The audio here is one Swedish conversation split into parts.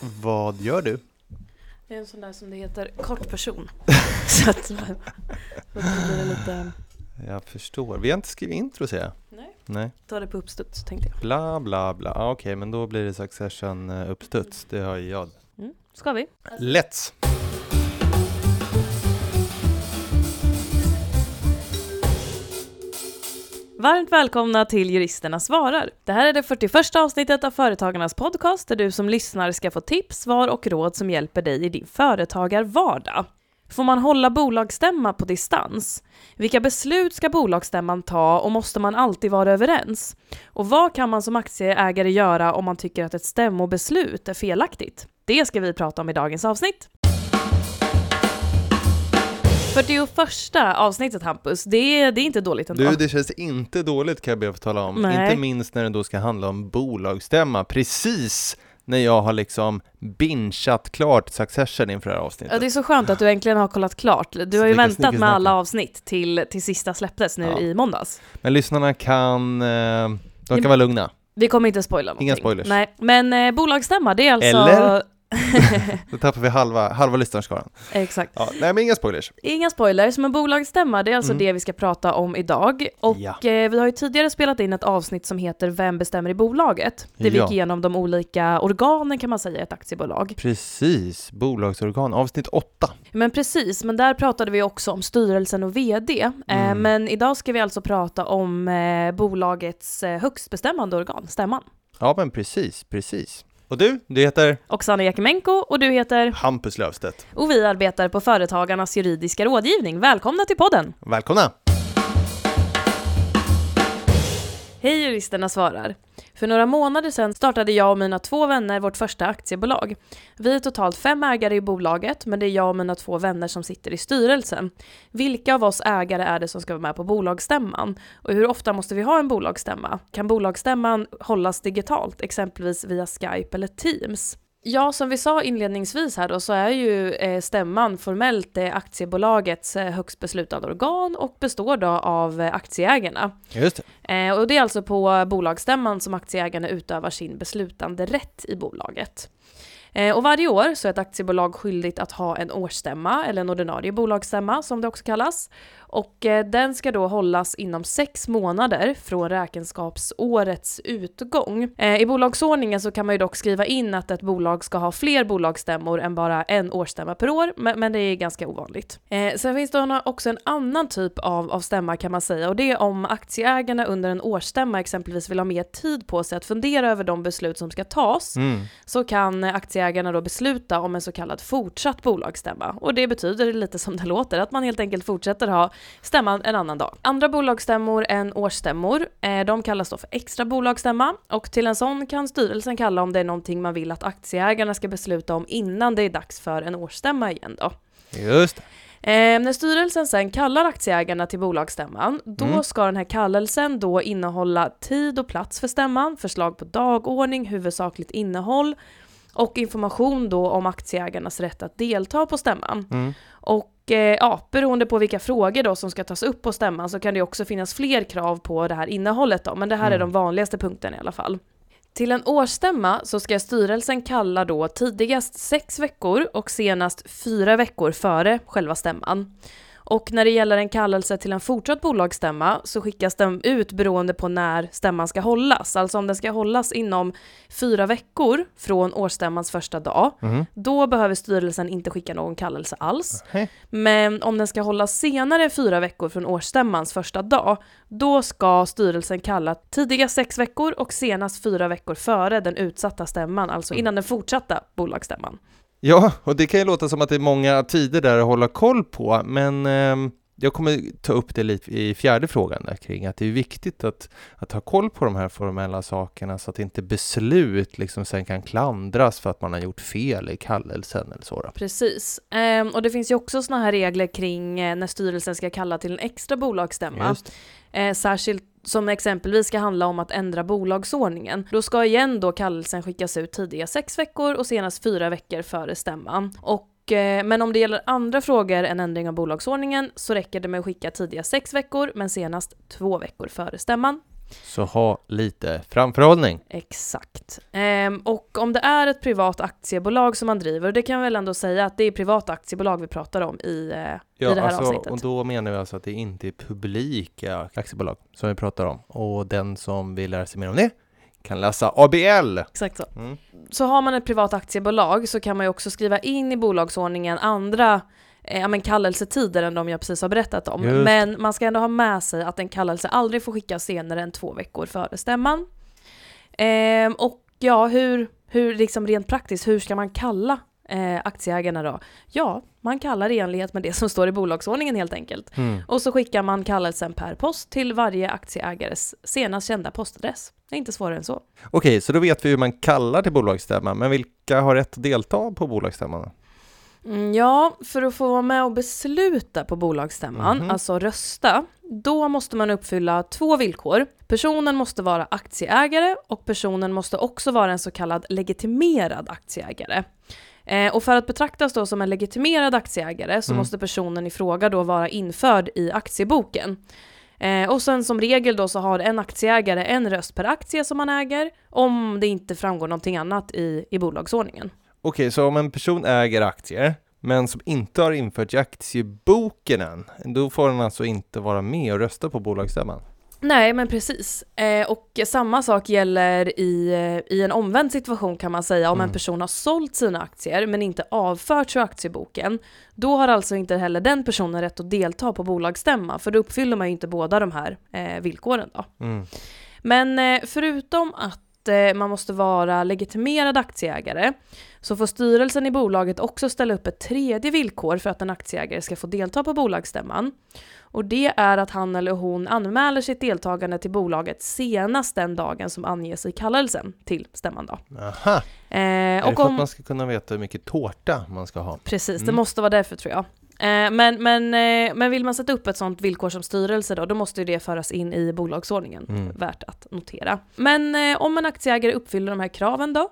Vad gör du? Jag är en sån där som det heter kortperson. så att, så att det blir lite, Jag förstår. Vi har inte skrivit intro ser jag. nej, Nej. ta det på uppstuds tänkte jag. Bla bla bla. Ah, Okej, men då blir det Succession eh, uppstuds. Det har jag. Mm. Ska vi? Let's! Varmt välkomna till Juristerna svarar. Det här är det 41 avsnittet av Företagarnas podcast där du som lyssnar ska få tips, svar och råd som hjälper dig i din företagarvardag. Får man hålla bolagsstämma på distans? Vilka beslut ska bolagsstämman ta och måste man alltid vara överens? Och vad kan man som aktieägare göra om man tycker att ett stämmobeslut är felaktigt? Det ska vi prata om i dagens avsnitt. 41 avsnittet Hampus, det är, det är inte dåligt ändå. Du, det känns inte dåligt kan jag be att få tala om. Nej. Inte minst när det då ska handla om bolagsstämma. Precis när jag har liksom bingeat klart Succession inför det här avsnittet. Ja, det är så skönt att du äntligen har kollat klart. Du har ju väntat snicka, med alla avsnitt till, till sista släpptes nu Ja. i måndags. Men lyssnarna kan, eh, de kan vara lugna. Vi kommer inte spoila någonting. Inga spoilers. Nej, men eh, bolagsstämma, det är alltså... Eller? Då tappar vi halva, halva lyssnarskaran. Exakt. Ja, nej men inga spoilers. Inga spoilers, men bolagsstämma, det är alltså Mm. det vi ska prata om idag. Och Ja. eh, vi har ju tidigare spelat in ett avsnitt som heter Vem bestämmer i bolaget? Där vi Ja. gick igenom de olika organen kan man säga i ett aktiebolag. Precis, bolagsorgan, avsnitt 8. Men precis, men där pratade vi också om styrelsen och VD. Eh, Mm. men idag ska vi alltså prata om eh, bolagets eh, högst bestämmande organ, stämman. Ja men precis, precis. Och du, du heter Oksana Jakimenko och du heter... Hampus Löfstedt. Och vi arbetar på Företagarnas juridiska rådgivning. Välkomna till podden! Välkomna! Hej juristerna svarar. För några månader sedan startade jag och mina två vänner vårt första aktiebolag. Vi är totalt fem ägare i bolaget, men det är jag och mina två vänner som sitter i styrelsen. Vilka av oss ägare är det som ska vara med på bolagsstämman? Och hur ofta måste vi ha en bolagsstämma? Kan bolagsstämman hållas digitalt, exempelvis via Skype eller Teams? Ja, som vi sa inledningsvis här då så är ju eh, stämman formellt eh, aktiebolagets eh, högst beslutande organ och består då av aktieägarna. Just det. Och det är alltså på bolagsstämman som aktieägarna utövar sin beslutande rätt i bolaget. Och varje år så är ett aktiebolag skyldigt att ha en årsstämma, eller en ordinarie bolagsstämma som det också kallas. Och eh, den ska då hållas inom sex månader från räkenskapsårets utgång. Eh, I bolagsordningen så kan man ju dock skriva in att ett bolag ska ha fler bolagsstämmor än bara en årsstämma per år, men, men det är ganska ovanligt. Eh, sen finns det också en annan typ av, av stämma kan man säga, och det är om aktieägarna under en årsstämma exempelvis vill ha mer tid på sig att fundera över de beslut som ska tas, Mm. så kan aktieägarna då besluta om en så kallad fortsatt bolagsstämma. Och det betyder lite som det låter, att man helt enkelt fortsätter ha stämman en annan dag. Andra bolagsstämmor än årsstämmor, eh, de kallas då för extra bolagsstämma och till en sån kan styrelsen kalla om det är någonting man vill att aktieägarna ska besluta om innan det är dags för en årsstämma igen då. Just det. Eh, när styrelsen sen kallar aktieägarna till bolagsstämman, då Mm. ska den här kallelsen då innehålla tid och plats för stämman, förslag på dagordning, huvudsakligt innehåll och information då om aktieägarnas rätt att delta på stämman. Mm. Och ja, beroende på vilka frågor då som ska tas upp på stämman så kan det också finnas fler krav på det här innehållet då, men det här är Mm. de vanligaste punkterna i alla fall. Till en årsstämma så ska styrelsen kalla då tidigast sex veckor och senast fyra veckor före själva stämman. Och när det gäller en kallelse till en fortsatt bolagsstämma så skickas den ut beroende på när stämman ska hållas. Alltså om den ska hållas inom fyra veckor från årsstämmans första dag, Mhm. då behöver styrelsen inte skicka någon kallelse alls. Hej. Men om den ska hållas senare än fyra veckor från årsstämmans första dag, då ska styrelsen kalla tidigast sex veckor och senast fyra veckor före den utsatta stämman, alltså innan den fortsatta bolagsstämman. Ja, och det kan ju låta som att det är många tider där att hålla koll på, men ehm, jag kommer ta upp det lite i fjärde frågan där kring att det är viktigt att, att ha koll på de här formella sakerna så att inte beslut liksom sen kan klandras för att man har gjort fel i kallelsen eller så. Då. Precis. Ehm, och det finns ju också såna här regler kring eh, när styrelsen ska kalla till en extra bolagsstämma. Just det. Eh, särskilt som exempelvis ska handla om att ändra bolagsordningen. Då ska igen då kallelsen skickas ut tidiga sex veckor och senast fyra veckor före stämman. Och eh, men om det gäller andra frågor än ändring av bolagsordningen så räcker det med att skicka tidiga sex veckor men senast två veckor före stämman. Så ha lite framförhållning. Exakt. Ehm, och om det är ett privat aktiebolag som man driver, och det kan jag väl ändå säga att det är privata aktiebolag vi pratar om i, eh, Ja, i det här alltså, avsnittet. och då menar vi alltså att det inte är publika aktiebolag som vi pratar om. Och den som vill lära sig mer om det kan läsa ABL. Exakt så. Mm. Så har man ett privat aktiebolag så kan man ju också skriva in i bolagsordningen andra eh, ja, men kallelsetider än de jag precis har berättat om. Just. Men man ska ändå ha med sig att en kallelse aldrig får skickas senare än två veckor före stämman. Ehm, och ja, hur, hur liksom rent praktiskt, hur ska man kalla eh, aktieägarna då? Ja, man kallar i enlighet med det som står i bolagsordningen helt enkelt. Mm. Och så skickar man kallelsen per post till varje aktieägares senast kända postadress. Det är inte svårare än så. Okej, så då vet vi hur man kallar till bolagsstämman, men vilka har rätt att delta på bolagsstämman? Mm, ja, för att få vara med och besluta på bolagsstämman, Mhm. alltså rösta, då måste man uppfylla två villkor. Personen måste vara aktieägare och personen måste också vara en så kallad legitimerad aktieägare. Eh, och för att betraktas då som en legitimerad aktieägare så Mm. måste personen i fråga då vara införd i aktieboken. Eh, och sen som regel då så har en aktieägare en röst per aktie som man äger, om det inte framgår någonting annat i, i bolagsordningen. Okej, så om en person äger aktier, men som inte har infört i aktieboken än, då får den alltså inte vara med och rösta på bolagsstämman? Nej, men precis. Eh, och samma sak gäller i, eh, i en omvänd situation kan man säga. Om Mm. en person har sålt sina aktier men inte avfört ur aktieboken, då har alltså inte heller den personen rätt att delta på bolagsstämma, för då uppfyller man ju inte båda de här eh, villkoren då. Mm. Men eh, förutom att eh, man måste vara legitimerad aktieägare så får styrelsen i bolaget också ställa upp ett tredje villkor för att en aktieägare ska få delta på bolagsstämman. Och det är att han eller hon anmäler sitt deltagande till bolaget senast den dagen som anges i kallelsen till stämman. Då. Aha, Eh, är det för att om, man ska kunna veta hur mycket tårta man ska ha? Precis, det Mm. måste vara därför tror jag. Eh, men, men, eh, men vill man sätta upp ett sådant villkor som styrelse då, då måste det föras in i bolagsordningen. Mm. Värt att notera. Men eh, om en aktieägare uppfyller de här kraven då,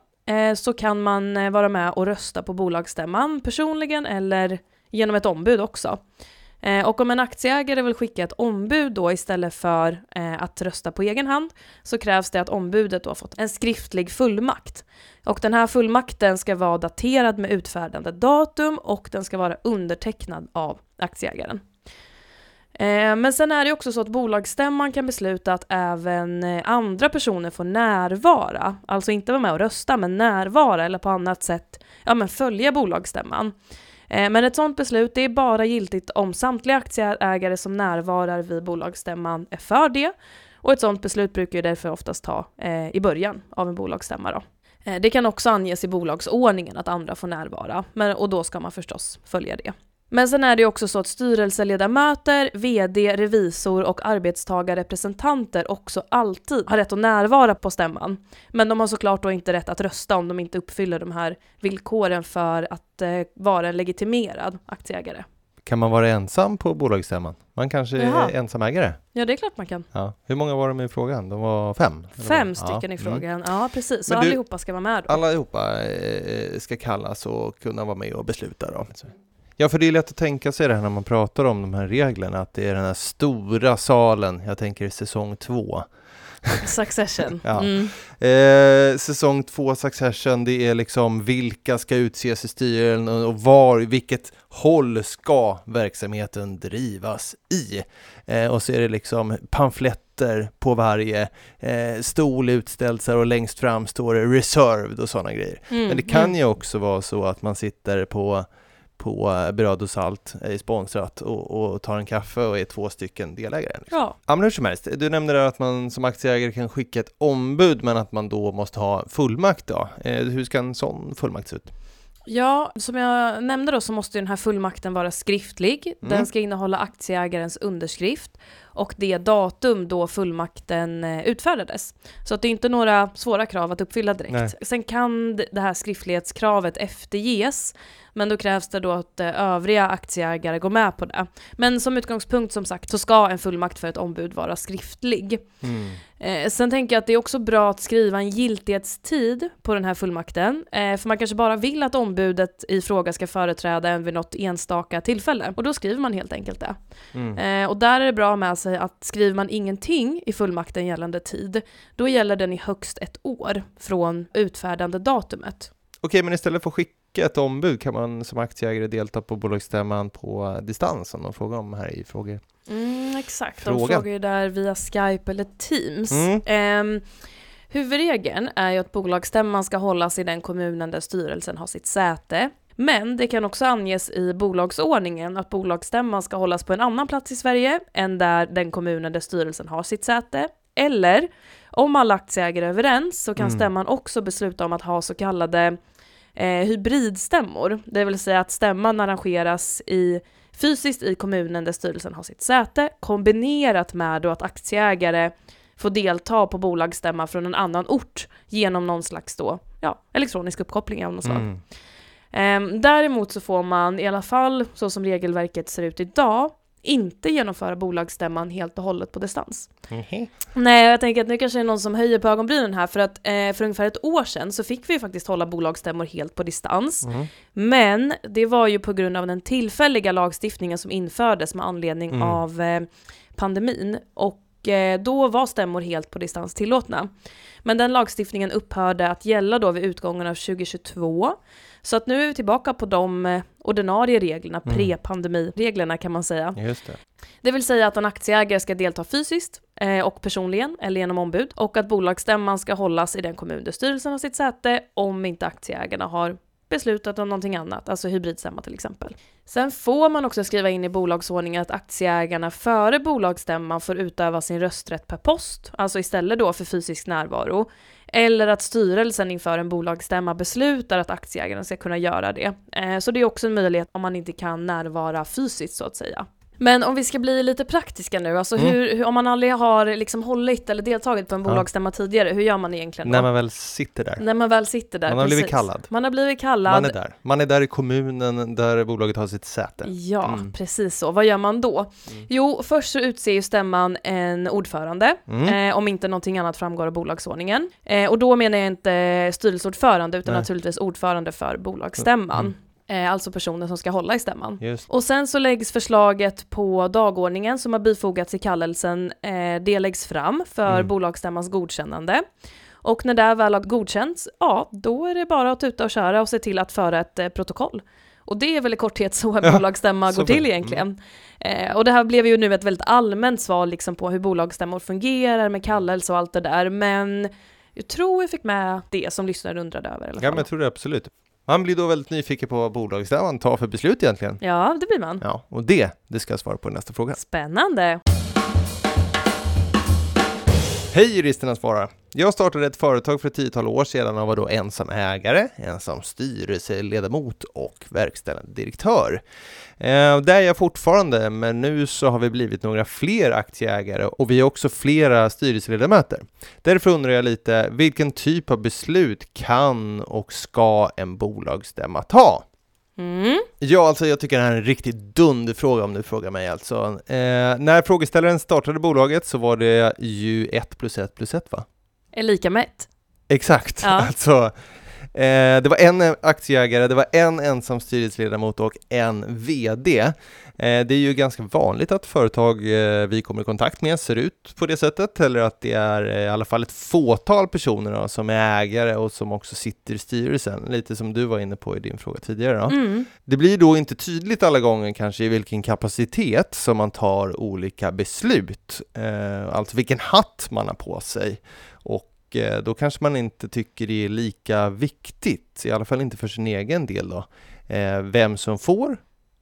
så kan man vara med och rösta på bolagsstämman personligen eller genom ett ombud också. Eh, och om en aktieägare vill skicka ett ombud då istället för eh, att rösta på egen hand så krävs det att ombudet då har fått en skriftlig fullmakt. Och den här fullmakten ska vara daterad med utfärdande datum och den ska vara undertecknad av aktieägaren. Eh, men sen är det också så att bolagsstämman kan besluta att även andra personer får närvara, alltså inte vara med och rösta, men närvara eller på annat sätt ja, men följa bolagsstämman. Eh, men ett sådant beslut det är bara giltigt om samtliga aktieägare som närvarar vid bolagsstämman är för det. Och ett sådant beslut brukar ju därför oftast ta eh, i början av en bolagsstämma. Då. Eh, det kan också anges i bolagsordningen att andra får närvara, men, och då ska man förstås följa det. Men sen är det också så att styrelseledamöter, VD, revisor och arbetstagarrepresentanter också alltid har rätt att närvara på stämman. Men de har såklart då inte rätt att rösta om de inte uppfyller de här villkoren för att eh, vara en legitimerad aktieägare. Kan man vara ensam på bolagsstämman? Man kanske Jaha. är ensamägare? Ja, det är klart man kan. Ja. Hur många var de i frågan? De var fem? Fem stycken Ja. i Mm. frågan. Ja, precis. Så Men du- allihopa ska vara med då. Allihopa eh, ska kallas och kunna vara med och besluta då. Ja, för det är lätt att tänka sig det här när man pratar om de här reglerna, att det är den här stora salen, jag tänker säsong två. Succession. Ja. Mm. Eh, säsong två Succession, det är liksom vilka ska utses i styrelsen och var, vilket håll ska verksamheten drivas i? Eh, och så är det liksom pamfletter på varje eh, stol utställd och längst fram står det reserved och sådana grejer. Mm. Men det kan mm. ju också vara så att man sitter på på eh, bröd och salt, är sponsrat och, och tar en kaffe och är två stycken delägare. Liksom. Ja, Ja men hur som helst, du nämnde där att man som aktieägare kan skicka ett ombud men att man då måste ha fullmakt då. Eh, hur ska en sån fullmakt se ut? Ja, som jag nämnde då så måste den här fullmakten vara skriftlig. Mm. Den ska innehålla aktieägarens underskrift och det datum då fullmakten eh, utfärdades. Så att det är inte några svåra krav att uppfylla direkt. Nej. Sen kan det här skriftlighetskravet efterges, men då krävs det då att eh, övriga aktieägare går med på det. Men som utgångspunkt som sagt så ska en fullmakt för ett ombud vara skriftlig. Eh, sen tänker jag att det är också bra att skriva en giltighetstid på den här fullmakten, eh, för man kanske bara vill att ombudet i fråga ska företräda en vid något enstaka tillfälle, och då skriver man helt enkelt det. Mm. Eh, och där är det bra med sig att skriver man ingenting i fullmakten gällande tid, då gäller den i högst ett år från utfärdande datumet. Okej, men istället för att skicka ett ombud kan man som aktieägare delta på bolagsstämman på distans om de frågar om här i frågor. Mm, exakt, Frågan. de frågar ju där via Skype eller Teams. Mm. Ehm, huvudregeln är ju att bolagsstämman ska hållas i den kommunen där styrelsen har sitt säte. Men det kan också anges i bolagsordningen att bolagsstämman ska hållas på en annan plats i Sverige än där den kommunen där styrelsen har sitt säte. Eller om alla aktieägare är överens så kan Mm. stämman också besluta om att ha så kallade eh, hybridstämmor. Det vill säga att stämman arrangeras i fysiskt i kommunen där styrelsen har sitt säte kombinerat med då att aktieägare får delta på bolagsstämma från en annan ort genom någon slags då, ja, elektronisk uppkoppling av något slag. Mm. Ehm, däremot så får man i alla fall, så som regelverket ser ut idag, inte genomföra bolagsstämman helt och hållet på distans. Mhm. Nej, jag tänker att nu kanske det är någon som höjer på ögonbrynen här, för att eh, för ungefär ett år sedan så fick vi ju faktiskt hålla bolagsstämmor helt på distans. Mm. Men det var ju på grund av den tillfälliga lagstiftningen som infördes med anledning Mm. av eh, pandemin. Och eh, då var stämmor helt på distans tillåtna. Men den lagstiftningen upphörde att gälla då vid utgången av 2022. Så att nu är vi tillbaka på de eh, ordinarie reglerna, Mm. pre-pandemireglerna kan man säga. Just det. Det vill säga att en aktieägare ska delta fysiskt eh, och personligen eller genom ombud och att bolagsstämman ska hållas i den kommun där styrelsen har sitt säte om inte aktieägarna har beslutat om någonting annat, alltså hybridstämma till exempel. Sen får man också skriva in i bolagsordningen att aktieägarna före bolagsstämman får utöva sin rösträtt per post, alltså istället då för fysisk närvaro. Eller att styrelsen inför en bolagsstämma beslutar att aktieägarna ska kunna göra det. Eh, så det är också en möjlighet om man inte kan närvara fysiskt så att säga. Men om vi ska bli lite praktiska nu, alltså Mm. hur, hur, om man aldrig har liksom hållit eller deltagit på en Ja. bolagsstämma tidigare, hur gör man egentligen då? När man väl sitter där. När man väl sitter där, Man har blivit precis. kallad. Man har blivit kallad. Man är där. Man är där i kommunen där bolaget har sitt säte. Ja, Mm. precis så. Vad gör man då? Mm. Jo, först så utser ju stämman en ordförande, Mm. eh, om inte någonting annat framgår av bolagsordningen. Eh, och då menar jag inte styrelseordförande, utan Nej. naturligtvis ordförande för bolagsstämman. Mm. Eh, alltså personen som ska hålla i stämman. Just Och sen så läggs förslaget på dagordningen som har bifogats i kallelsen, eh, det läggs fram för Mm. bolagsstämmans godkännande. Och när det väl har godkänts, ja, då är det bara att tuta och köra och se till att föra ett eh, protokoll. Och det är väl i korthet så en Ja, bolagsstämma går till för- egentligen. Eh, och det här blev ju nu ett väldigt allmänt svar liksom på hur bolagsstämmor fungerar med kallelse och allt det där, men jag tror jag fick med det som lyssnare undrade över i alla Ja, fall. men jag tror det absolut. Man blir då väldigt nyfiken på vad bolagsstämman tar för beslut egentligen. Ja, det blir man. Ja, och det, det ska jag svara på i nästa fråga. Spännande! Hej juristerna svarar! Jag startade ett företag för ett tiotal år sedan och var då ensam ägare, ensam styrelseledamot och verkställande direktör. Eh, det är jag fortfarande, men nu så har vi blivit några fler aktieägare och vi är också flera styrelseledamöter. Därför undrar jag lite, vilken typ av beslut kan och ska en bolagsstämma ta? Mm. Ja, alltså jag tycker det här är en riktigt dunderfråga om du frågar mig alltså. Eh, när frågeställaren startade bolaget så var det ju 1 plus 1 plus 1 va? Är lika med ett. Exakt, Ja. alltså eh, det var en aktieägare, det var en ensam styrelseledamot och en VD. Eh, det är ju ganska vanligt att företag eh, vi kommer i kontakt med ser ut på det sättet, eller att det är eh, i alla fall ett fåtal personer då, som är ägare och som också sitter i styrelsen, lite som du var inne på i din fråga tidigare. Mm. Det blir då inte tydligt alla gånger kanske i vilken kapacitet som man tar olika beslut, eh, alltså vilken hatt man har på sig. Eh, då kanske man inte tycker det är lika viktigt, i alla fall inte för sin egen del då, eh, vem som får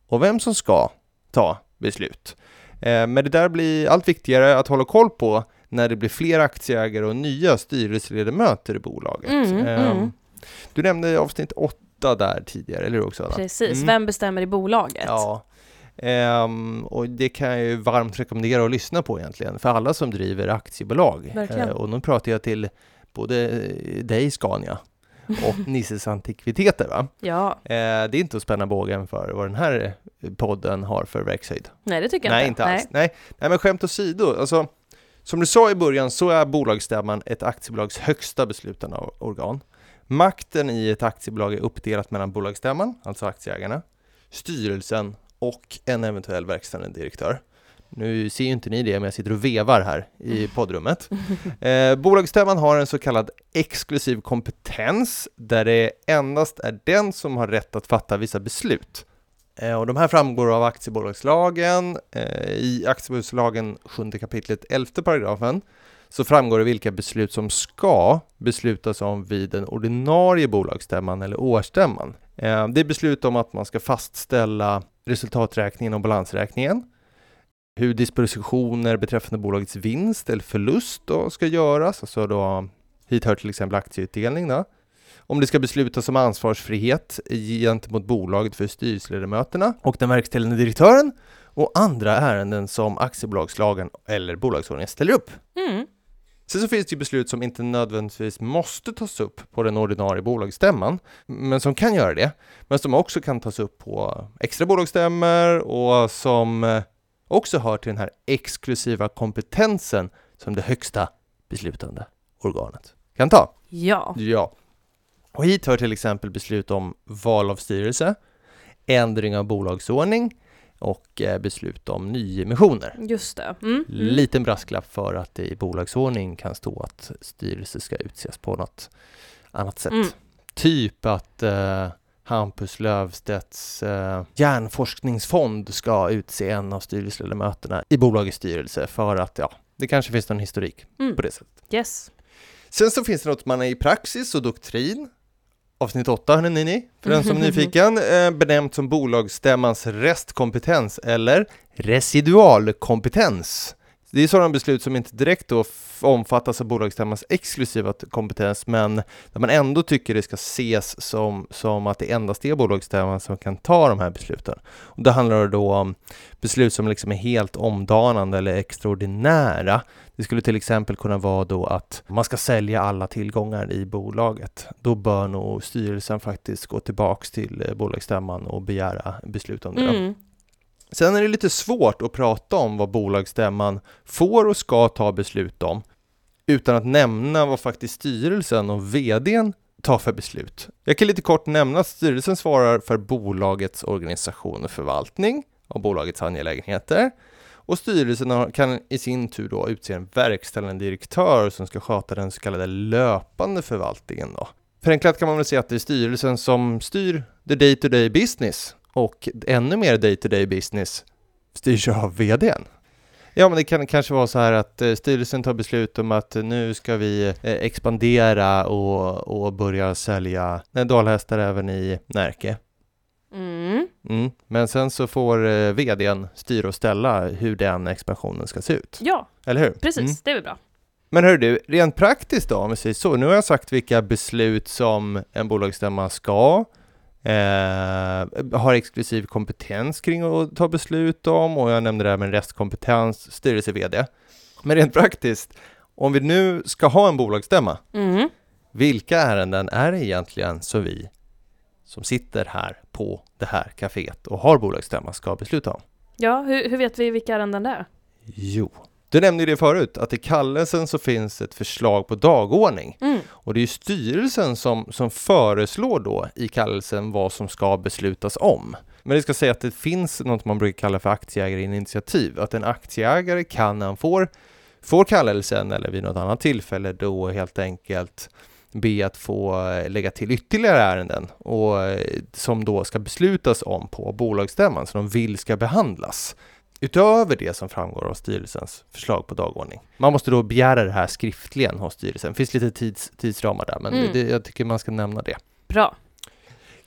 och vem som ska ta beslut. Eh, men det där blir allt viktigare att hålla koll på när det blir fler aktieägare och nya styrelseledamöter i bolaget. Mm, mm. Du nämnde avsnitt åtta där tidigare, eller hur också? Anna? Precis, Mm. vem bestämmer i bolaget? Ja, Ehm, och det kan jag ju varmt rekommendera att lyssna på egentligen, för alla som driver aktiebolag. Eh, och nu pratar jag till både dig Scania och Nisses Antikviteter. Va? Ja, Eh, det är inte att spänna bågen för vad den här podden har för verkshöjd. nej det tycker jag Nej, inte. inte alls. Nej. Nej, men skämt åsido, alltså, som du sa i början så är bolagsstämman ett aktiebolags högsta beslutande organ. Makten i ett aktiebolag är uppdelat mellan bolagsstämman, alltså aktieägarna, styrelsen och en eventuell verkställande direktör. Nu ser ju inte ni det, men jag sitter och vevar här i poddrummet. Eh, bolagsstämman har en så kallad exklusiv kompetens där det endast är den som har rätt att fatta vissa beslut. Eh, och de här framgår av aktiebolagslagen. Eh, I aktiebolagslagen 7 kapitlet 11 paragrafen så framgår det vilka beslut som ska beslutas om vid den ordinarie bolagsstämman eller årsstämman. Eh, det är beslut om att man ska fastställa resultaträkningen och balansräkningen, hur dispositioner beträffande bolagets vinst eller förlust då ska göras, alltså då hit hör till exempel aktieutdelning då. Om det ska beslutas om ansvarsfrihet gentemot bolaget för styrelseledamöterna och den verkställande direktören och andra ärenden som aktiebolagslagen eller bolagsordningen ställer upp. Mm. Sen så finns det ju beslut som inte nödvändigtvis måste tas upp på den ordinarie bolagsstämman, men som kan göra det, men som också kan tas upp på extra bolagsstämmor och som eh, också hör till den här exklusiva kompetensen som det högsta beslutande organet kan ta. Ja. Ja. Och hit hör till exempel beslut om val av styrelse, ändring av bolagsordning och eh, beslut om nyemissioner. Just det. Mm. Mm. Liten brasklapp för att det i bolagsordning kan stå att styrelse ska utses på något annat sätt. Mm. Typ att eh, Hampus Löfstedts eh, hjärnforskningsfond ska utse en av styrelseledamöterna i bolagets styrelse för att ja, det kanske finns någon historik Mm. på det sättet. Yes. Sen så finns det något man är i praxis och doktrin. Avsnitt 8 hörni ni, för den som är nyfiken, eh, benämnt som bolagsstämmans restkompetens eller residualkompetens. Det är sådana beslut som inte direkt då omfattas av bolagsstämmans exklusiva kompetens, men där man ändå tycker det ska ses som, som att det endast är bolagsstämman som kan ta de här besluten. Och det handlar då om beslut som liksom är helt omdanande eller extraordinära. Det skulle till exempel kunna vara då att man ska sälja alla tillgångar i bolaget. Då bör nog styrelsen faktiskt gå tillbaks till eh, bolagsstämman och begära beslut om det. Mm. Sen är det lite svårt att prata om vad bolagsstämman får och ska ta beslut om utan att nämna vad faktiskt styrelsen och VDn tar för beslut. Jag kan lite kort nämna att styrelsen svarar för bolagets organisation och förvaltning av bolagets angelägenheter och styrelsen kan i sin tur då utse en verkställande direktör som ska sköta den så kallade löpande förvaltningen. Då. Förenklat kan man väl säga att det är styrelsen som styr the day-to-day business och ännu mer day-to-day business styrs av VDn. Ja, men det kan kanske vara så här att eh, styrelsen tar beslut om att eh, nu ska vi eh, expandera och, och börja sälja dalhästar även i Närke. Mm. Mm. Men sen så får eh, VDn styra och ställa hur den expansionen ska se ut. Ja, Eller hur? precis. Mm. Det är väl bra. Men hör du, rent praktiskt då, om vi säger så. Nu har jag sagt vilka beslut som en bolagsstämma ska eh, har exklusiv kompetens kring att ta beslut om och jag nämnde det här med restkompetens, styrelse-VD. Men rent praktiskt, om vi nu ska ha en bolagsstämma, Mm. vilka ärenden är det egentligen som vi som sitter här på det här kaféet och har bolagsstämma ska besluta om? Ja, hur, hur vet vi vilka ärenden det är? Jo, du nämnde ju det förut, att i kallelsen så finns ett förslag på dagordning. Mm. Och det är styrelsen som, som föreslår då i kallelsen vad som ska beslutas om. Men det ska säga att det finns något man brukar kalla för aktieägarinitiativ. Att en aktieägare kan när han får, får kallelsen eller vid något annat tillfälle då helt enkelt be att få eh, lägga till ytterligare ärenden och, eh, som då ska beslutas om på bolagsstämman, som de vill ska behandlas. Utöver det som framgår av styrelsens förslag på dagordning. Man måste då begära det här skriftligen hos styrelsen. Det finns lite tids, tidsramar där, men Mm. det, jag tycker man ska nämna det. Bra.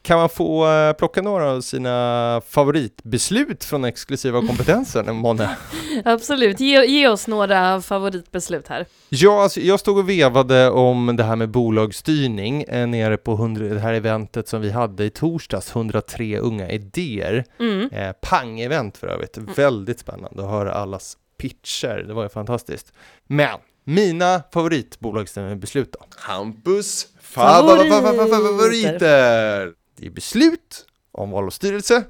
Kan man få eh, plocka några av sina favoritbeslut från exklusiva kompetensen, Månne? Absolut. Ge, ge oss några favoritbeslut här. Ja, alltså, jag stod och vevade om det här med bolagsstyrning eh, nere på 100, det här eventet som vi hade i torsdags, 103 unga idéer. Mm. Eh, pang-event för övrigt, väldigt spännande att höra allas pitcher, det var ju fantastiskt. Men mina favoritbolagsstämmebeslut då? Hampus favoriter! Det är beslut om val av styrelse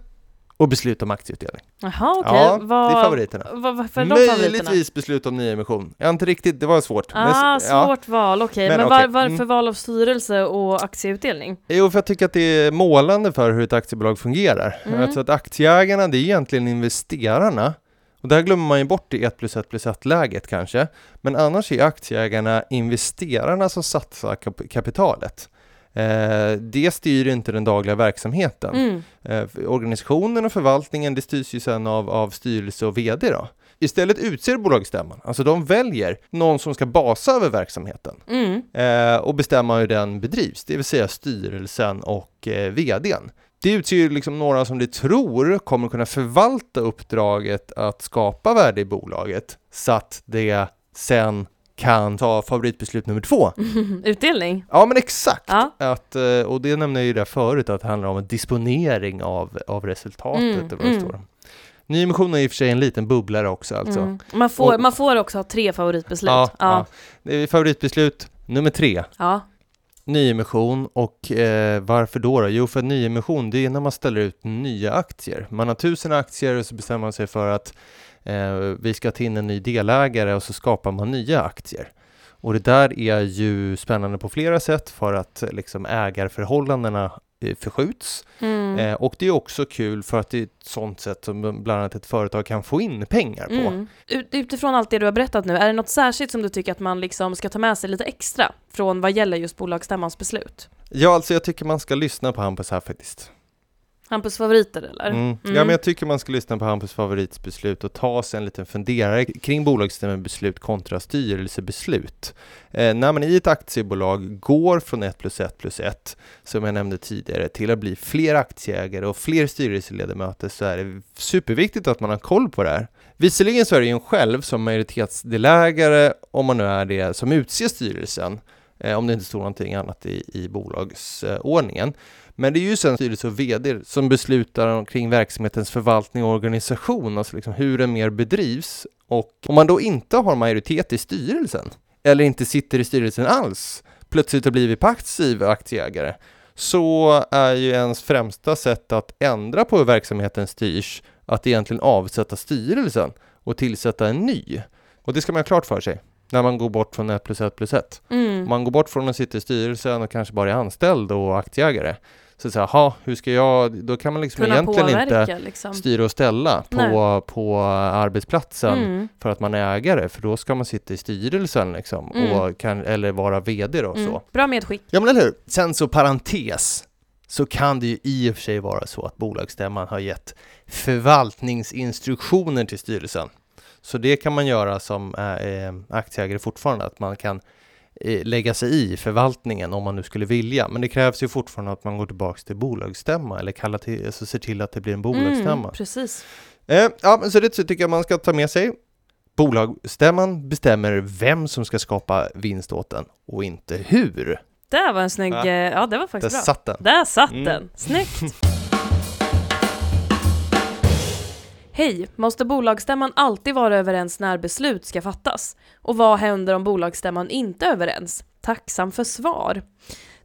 och beslut om aktieutdelning. Jaha, okej. Ja, vad, det är favoriterna. Vad, varför är de favoriterna? Möjligtvis beslut om nyemission. Jag inte riktigt, det var svårt. Men- Ah, ja. svårt val, okej. Men Men, okej, var, varför mm. val av styrelse och aktieutdelning? Jo, för jag tycker att det är målande för hur ett aktiebolag fungerar. Mm. Alltså att aktieägarna, det är egentligen investerarna Och där glömmer man ju bort i 1 plus 1 plus 1 läget kanske. Men annars är aktieägarna investerarna som satsar kap kapitalet. Eh, det styr inte den dagliga verksamheten. Mm. Eh, organisationen och förvaltningen det styrs ju sen av, av styrelse och VD då. Istället utser bolagsstämman, alltså de väljer någon som ska basa över verksamheten Mm. eh, och bestämma hur den bedrivs, det vill säga styrelsen och eh, VDn. Det utser ju liksom några som de tror kommer kunna förvalta uppdraget att skapa värde i bolaget så att det sen kan ta favoritbeslut nummer två. Utdelning? Ja men exakt! Ja. Att, eh, och det nämnde jag ju där förut, att det handlar om en disponering av, av resultatet. Mm, eller mm. står. Nyemission är i och för sig en liten bubblare också alltså. Mm. Man, får, Och- man får också ha tre favoritbeslut. Ja, ja. ja. Favoritbeslut nummer tre, ja. nyemission och eh, varför då, då? Jo, för nyemission det är när man ställer ut nya aktier. Man har tusen aktier och så bestämmer man sig för att vi ska ta in en ny delägare och så skapar man nya aktier. Och det där är ju spännande på flera sätt för att eh, liksom ägarförhållandena eh, förskjuts. Mm. Eh, och det är också kul för att det är ett sånt sätt som bland annat ett företag kan få in pengar på. Mm. Ut, utifrån allt det du har berättat nu, är det något särskilt som du tycker att man liksom ska ta med sig lite extra från vad gäller just bolagsstämmans beslut? Ja, alltså jag tycker man ska lyssna på Hampus här faktiskt. Hampus favoriter eller? Mm. Ja, men jag tycker man ska lyssna på Hampus favoritsbeslut och ta sig en liten funderare kring bolagsstämmobeslut kontra styrelsebeslut. Eh, när man i ett aktiebolag går från 1 plus 1 plus 1, som jag nämnde tidigare, till att bli fler aktieägare och fler styrelseledamöter så är det superviktigt att man har koll på det här. Visserligen så är det ju en själv som majoritetsdelägare, om man nu är det, som utser styrelsen, Eh, om det inte står någonting annat i, i bolagsordningen. Men det är ju sen styrelse och VD som beslutar kring verksamhetens förvaltning och organisation, alltså liksom hur den mer bedrivs. Och om man då inte har majoritet i styrelsen, eller inte sitter i styrelsen alls, plötsligt har blivit passiv aktieägare, så är ju ens främsta sätt att ändra på hur verksamheten styrs att egentligen avsätta styrelsen och tillsätta en ny. Och det ska man ha klart för sig när man går bort från 1 plus 1 plus 1. Mm. Man går bort från att sitta i styrelsen och kanske bara är anställd och aktieägare. Så så här, "Ha, hur ska jag, då kan man liksom Kunna egentligen påverka inte liksom. styra och ställa på, på arbetsplatsen Mm. för att man är ägare, för då ska man sitta i styrelsen liksom, Mm. och kan, eller vara VD då. Mm. Så. Bra medskick. Ja men eller hur? Sen så parentes, så kan det ju i och för sig vara så att bolagsstämman har gett förvaltningsinstruktioner till styrelsen. Så det kan man göra som eh, aktieägare fortfarande, att man kan eh, lägga sig i förvaltningen om man nu skulle vilja. Men det krävs ju fortfarande att man går tillbaks till bolagsstämma eller kallar till, alltså ser till att det blir en bolagsstämma. Mm, precis. Eh, ja, men så det tycker jag man ska ta med sig. Bolagsstämman bestämmer vem som ska skapa vinst åt den och inte hur. Det var en snygg, Ja. eh, ja det var Där faktiskt bra. satt den. Där satt Mm. den, snyggt! Hej! Måste bolagsstämman alltid vara överens när beslut ska fattas? Och vad händer om bolagsstämman inte är överens? Tacksam för svar.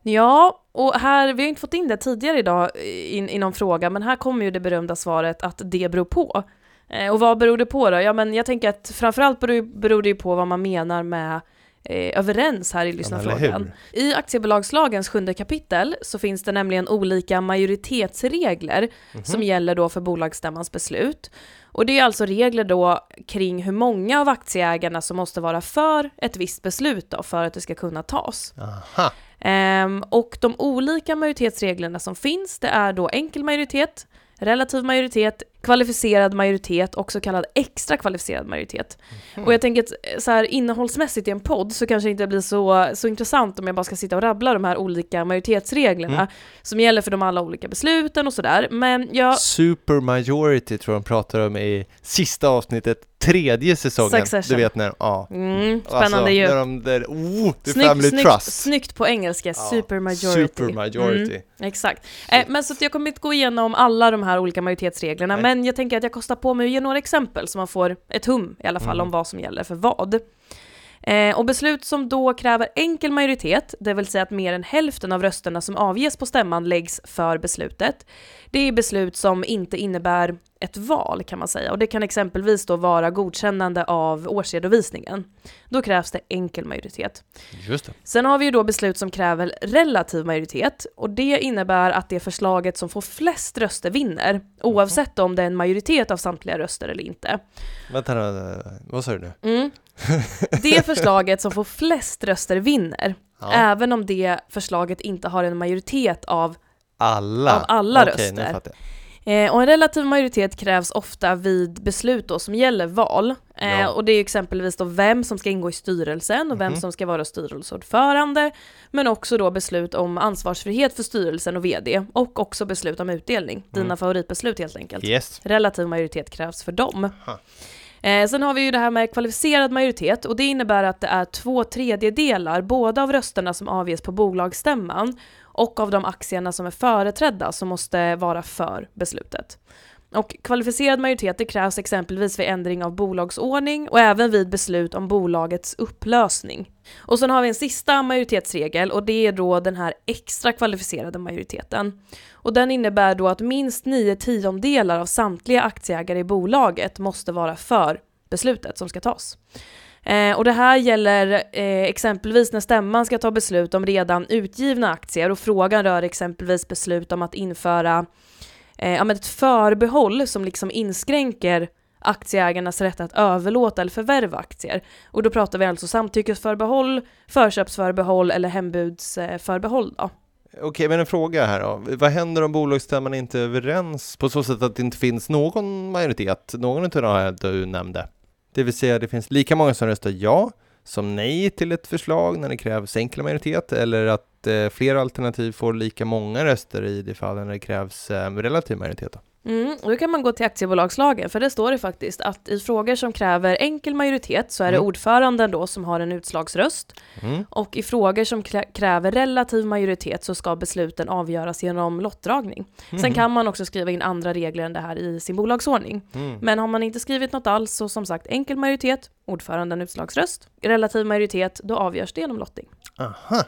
Ja, och här, vi har inte fått in det tidigare idag eh, i, i någon fråga, men här kommer ju det berömda svaret att det beror på. Eh, och vad beror det på då? Ja, men jag tänker att framförallt beror, beror det ju på vad man menar med eh, överens här i lyssnarfrågan. I aktiebolagslagens sjunde kapitel så finns det nämligen olika majoritetsregler Mhm. som gäller då för bolagsstämmans beslut. Och det är alltså regler då kring hur många av aktieägarna som måste vara för ett visst beslut då för att det ska kunna tas. Aha. Ehm, och de olika majoritetsreglerna som finns, det är då enkel majoritet, relativ majoritet, kvalificerad majoritet och så kallad extra kvalificerad majoritet. Mhm. Och jag tänker att eh, så här, innehållsmässigt i en podd så kanske det inte blir så, så intressant om jag bara ska sitta och rabbla de här olika majoritetsreglerna Mm. som gäller för de alla olika besluten och sådär. Men jag... Supermajority tror jag de pratar om i sista avsnittet, tredje säsongen. Succession. Du vet när, ja. Mm, spännande alltså, ju. När de där, oh, the Snyggt, family snyggt, trust. snyggt på engelska, Ja, supermajority. Supermajority. Mm, exakt. Eh, men så att jag kommer inte gå igenom alla de här olika majoritetsreglerna, Nej. men jag tänker att jag kostar på mig att ge några exempel så man får ett hum i alla fall Mm. om vad som gäller för vad. Eh, och beslut som då kräver enkel majoritet, det vill säga att mer än hälften av rösterna som avges på stämman läggs för beslutet, det är beslut som inte innebär ett val kan man säga och det kan exempelvis då vara godkännande av årsredovisningen. Då krävs det enkel majoritet. Just det. Sen har vi ju då beslut som kräver relativ majoritet och det innebär att det förslaget som får flest röster vinner oavsett om det är en majoritet av samtliga röster eller inte. Vänta vad sa du nu? Mm. Det förslaget som får flest röster vinner, Ja. även om det förslaget inte har en majoritet av Alla? Av alla Okej, röster. Eh, och en relativ majoritet krävs ofta vid beslut då som gäller val. Eh, Ja. Och det är exempelvis då vem som ska ingå i styrelsen och vem Mhm. som ska vara styrelseordförande. Men också då beslut om ansvarsfrihet för styrelsen och vd. Och också beslut om utdelning. Dina Mm. favoritbeslut helt enkelt. Yes. Relativ majoritet krävs för dem. Aha. Eh, sen har vi ju det här med kvalificerad majoritet och det innebär att det är två tredjedelar både av rösterna som avges på bolagsstämman och av de aktierna som är företrädda som måste vara för beslutet. Och kvalificerad majoritet det krävs exempelvis vid ändring av bolagsordning och även vid beslut om bolagets upplösning. Och sen har vi en sista majoritetsregel och det är då den här extra kvalificerade majoriteten. Och den innebär då att minst nio tiondelar av samtliga aktieägare i bolaget måste vara för beslutet som ska tas. Eh, och det här gäller eh, exempelvis när stämman ska ta beslut om redan utgivna aktier och frågan rör exempelvis beslut om att införa eh, ja, men ett förbehåll som liksom inskränker aktieägarnas rätt att överlåta eller förvärva aktier. Och då pratar vi alltså samtyckesförbehåll, förköpsförbehåll eller hembudsförbehåll då. Okej, men en fråga här då. Vad händer om bolagsstämman inte är överens på så sätt att det inte finns någon majoritet, någon av de här du nämnde? Det vill säga, det finns lika många som röstar ja som nej till ett förslag när det krävs enkel majoritet eller att eh, fler alternativ får lika många röster i det fallen när det krävs eh, relativ majoritet. Då. Mm, då kan man gå till aktiebolagslagen, för det står det faktiskt att i frågor som kräver enkel majoritet så är det Mm. ordföranden då som har en utslagsröst. Mm. Och i frågor som krä- kräver relativ majoritet så ska besluten avgöras genom lottdragning. Sen Mhm. kan man också skriva in andra regler än det här i sin bolagsordning. Mm. Men har man inte skrivit något alls så som sagt enkel majoritet, ordföranden utslagsröst. Relativ majoritet, då avgörs det genom lottning. Aha.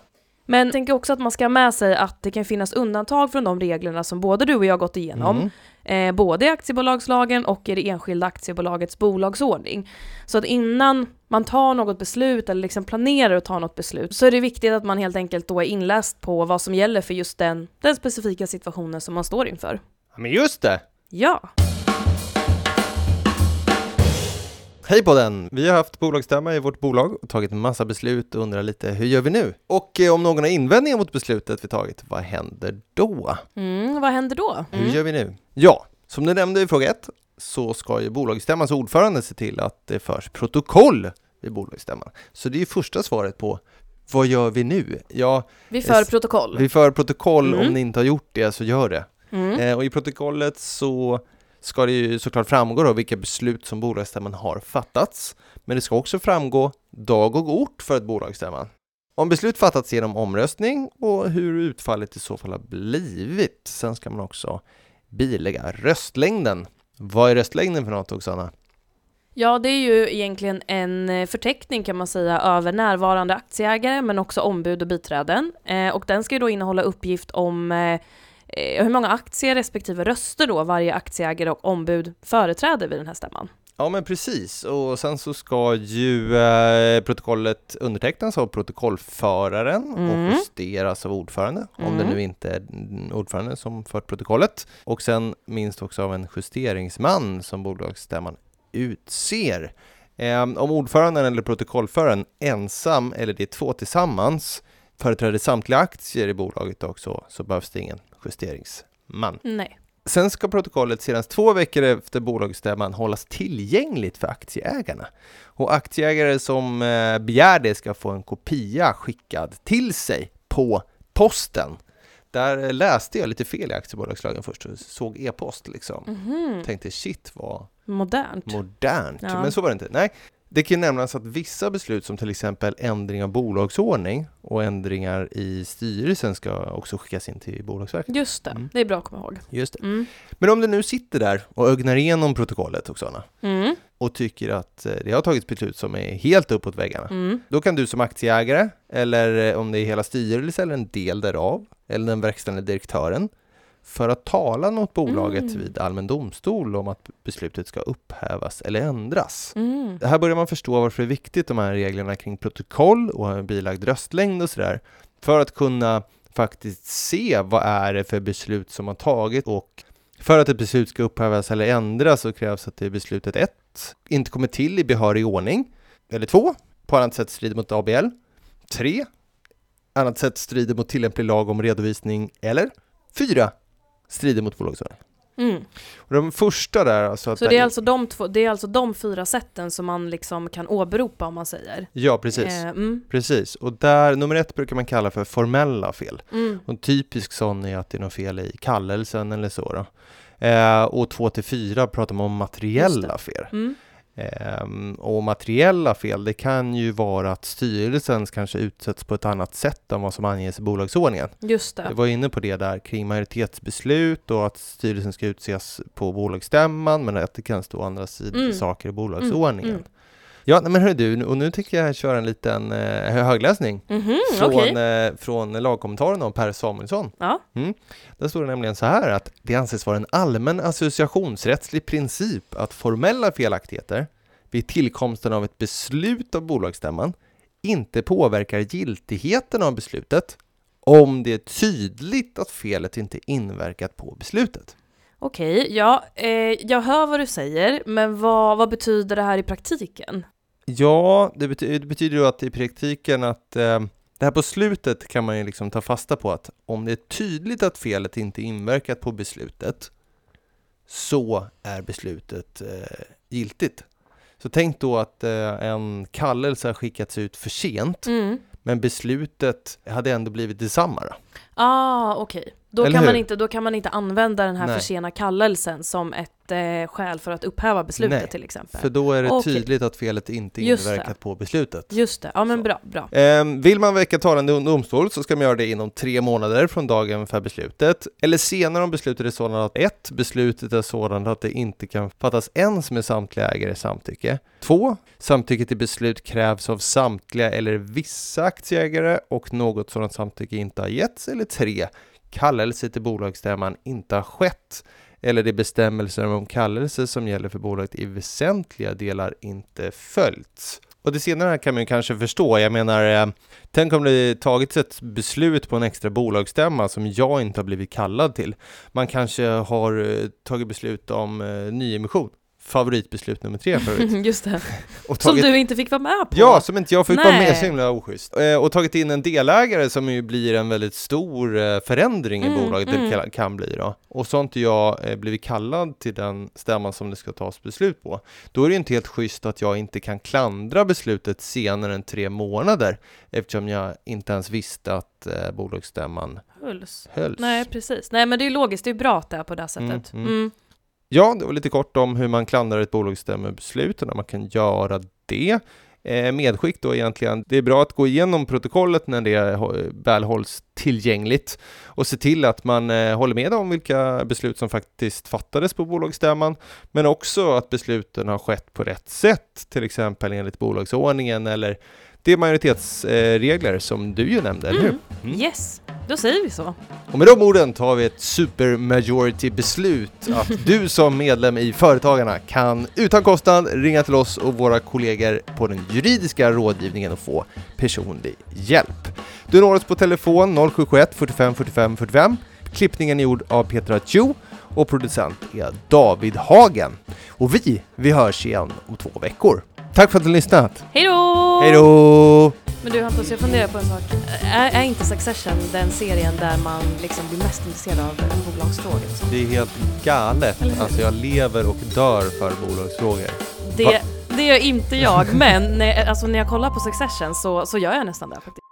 Men jag tänker också att man ska ha med sig att det kan finnas undantag från de reglerna som både du och jag gått igenom. Mm. Eh, både i aktiebolagslagen och i det enskilda aktiebolagets bolagsordning. Så att innan man tar något beslut eller liksom planerar att ta något beslut så är det viktigt att man helt enkelt då är inläst på vad som gäller för just den, den specifika situationen som man står inför. Ja, Men just det! Ja, Hej på den! Vi har haft bolagsstämma i vårt bolag och tagit en massa beslut och undrar lite hur gör vi nu? Och eh, om någon har invändningar mot beslutet vi tagit, vad händer då? mm, vad händer då? Hur Mm. gör vi nu? Ja, som du nämnde i fråga ett så ska ju bolagsstämmans ordförande se till att det förs protokoll vid bolagsstämman. Så det är ju första svaret på vad gör vi nu? Ja, Vi för S- protokoll. vi för protokoll. Mm. Om ni inte har gjort det så gör det. Mm. Eh, och i protokollet så ska det ju såklart framgå då vilka beslut som bolagsstämman har fattats. Men det ska också framgå dag och ort för ett bolagsstämman. Om beslut fattats genom omröstning och hur utfallet i så fall har blivit. Sen ska man också bilägga röstlängden. Vad är röstlängden för något Oksana? Ja, det är ju egentligen en eh, förteckning kan man säga över närvarande aktieägare men också ombud och biträden. Eh, och den ska ju då innehålla uppgift om eh, eh, hur många aktier respektive röster då varje aktieägare och ombud företräder vid den här stämman. Ja men precis och sen så ska ju eh, protokollet undertecknas av protokollföraren Mm. och justeras av ordförande om det Mm. nu inte är ordförande som fört protokollet och sen minst också av en justeringsman som bolagsstämman utser. Eh, om ordföranden eller protokollföraren ensam eller de två tillsammans företräder samtliga aktier i bolaget också så behövs det ingen justeringsman. Nej. Sen ska protokollet senast två veckor efter bolagsstämman hållas tillgängligt för aktieägarna. Och aktieägare som eh, begär det ska få en kopia skickad till sig på posten. Där eh, läste jag lite fel i aktiebolagslagen först och såg e-post liksom. Mhm. Tänkte shit vad Modernt. modernt. Ja. Men så var det inte. Nej, det kan nämnas att vissa beslut som till exempel ändring av bolagsordning och ändringar i styrelsen ska också skickas in till Bolagsverket. Just det, Mm. det är bra att komma ihåg. Just det. Mm. Men om du nu sitter där och ögnar igenom protokollet Oksana, Mm. och tycker att eh, det har tagits beslut som är helt uppåt väggarna. Mm. Då kan du som aktieägare, eller eh, om det är hela styrelsen eller en del därav, eller den verkställande direktören, föra talan mot bolaget Mm. vid allmän domstol om att beslutet ska upphävas eller ändras. Mm. Här börjar man förstå varför det är viktigt de här reglerna kring protokoll och bilagd röstlängd och sådär. För att kunna faktiskt se vad är det för beslut som har tagit och för att ett beslut ska upphävas eller ändras så krävs att det beslutet 1 inte kommer till i behörig ordning. Eller 2. På annat sätt strider mot ABL. 3. Annat sätt strider mot tillämplig lag om redovisning. Eller 4. Strider mot bolagsordning. Mm. Och de första där alltså att Så det är, alltså de två, det är alltså de fyra sätten som man liksom kan åberopa om man säger? Ja, precis. Eh, mm. Precis, och där, nummer ett brukar man kalla för formella fel. Mm. Och en typisk sån är att det är något fel i kallelsen eller så då. Eh, och två till fyra pratar man om materiella fel. Mm. Ehm, och materiella fel, det kan ju vara att styrelsen kanske utsätts på ett annat sätt än vad som anges i bolagsordningen. Just det. Jag var inne på det där kring majoritetsbeslut och att styrelsen ska utses på bolagsstämman men att det kan stå andra sidor Mm. saker i bolagsordningen. Mm. Ja, men hör du, och nu tycker jag köra en liten eh, högläsning Mhm, från, okej. eh, från lagkommentaren om Per Samuelsson. Ja. Där står det nämligen så här att det anses vara en allmän associationsrättslig princip att formella felaktigheter vid tillkomsten av ett beslut av bolagsstämman inte påverkar giltigheten av beslutet om det är tydligt att felet inte inverkat på beslutet. Okej, ja, eh, jag hör vad du säger, men vad, vad betyder det här i praktiken? Ja, det, bety- det betyder ju att i praktiken att eh, det här på slutet kan man ju liksom ta fasta på att om det är tydligt att felet inte inverkat på beslutet så är beslutet eh, giltigt. Så tänk då att eh, en kallelse har skickats ut för sent Mm. men beslutet hade ändå blivit detsamma. Då. Ah, okej. Då, Eller kan man inte- då kan man inte använda den här Nej. försena kallelsen som ett eh, skäl för att upphäva beslutet Nej, till exempel. För då är det Okej. tydligt att felet inte Just det. inverkat på beslutet. Just det, ja men Så. bra, bra. Ehm, vill man väcka talan i domstol så ska man göra det inom tre månader från dagen för beslutet. Eller senare om beslutet är sådant att ett, beslutet är sådant att det inte kan fattas ens med samtliga ägares samtycke. Två, samtycke till beslut krävs av samtliga eller vissa aktieägare och något sådant samtycke inte har getts. Eller tre, kallelse till bolagsstämman inte har skett eller de bestämmelser om kallelse som gäller för bolaget i väsentliga delar inte följts. Och det senare kan man ju kanske förstå. Jag menar, eh, tänk om det tagits ett beslut på en extra bolagsstämma som jag inte har blivit kallad till. Man kanske har eh, tagit beslut om eh, nyemission. Favoritbeslut nummer tre förut. Just det. Och Som tagit du inte fick vara med på. Ja, som inte jag fick vara med, Nej. så himla oschysst. Eh, Och tagit in en delägare som ju blir en väldigt stor eh, förändring i Mm, bolaget, mm. det kan- bli då. Och så har inte jag eh, blivit kallad till den stämman som det ska tas beslut på. Då är det ju inte helt schysst att jag inte kan klandra beslutet senare än tre månader eftersom jag inte ens visste att eh, bolagsstämman Hölls. hölls. Nej, precis. Nej, men det är logiskt. Det är bra att det är på det sättet. Mm, Mm, mm. Ja, det var lite kort om hur man klandrar ett bolagsstämmobeslut och när man kan göra det. Eh, medskick då egentligen, det är bra att gå igenom protokollet när det väl hålls tillgängligt och se till att man eh, håller med om vilka beslut som faktiskt fattades på bolagsstämman, men också att besluten har skett på rätt sätt, till exempel enligt bolagsordningen eller de majoritetsregler som du ju nämnde, eller hur? Mm. Mm. Yes, då säger vi så. Och med de orden tar vi ett supermajority-beslut att du som medlem i Företagarna kan utan kostnad ringa till oss och våra kollegor på den juridiska rådgivningen och få personlig hjälp. Du når oss på telefon 0771 45 45 45. Klippningen är gjord av Petra Chu och producent är David Hagen. Och vi, vi hörs igen om två veckor. Tack för att du har lyssnat. Hej då! Hej då! Men du Hampus, jag funderar på en sak. Är, är inte Succession den serien där man liksom blir mest intresserad av bolagsfrågor? Det är helt galet. Alltså jag lever och dör för bolagsfrågor. Det, det gör inte jag, men när, alltså när jag kollar på Succession så, så gör jag nästan det faktiskt.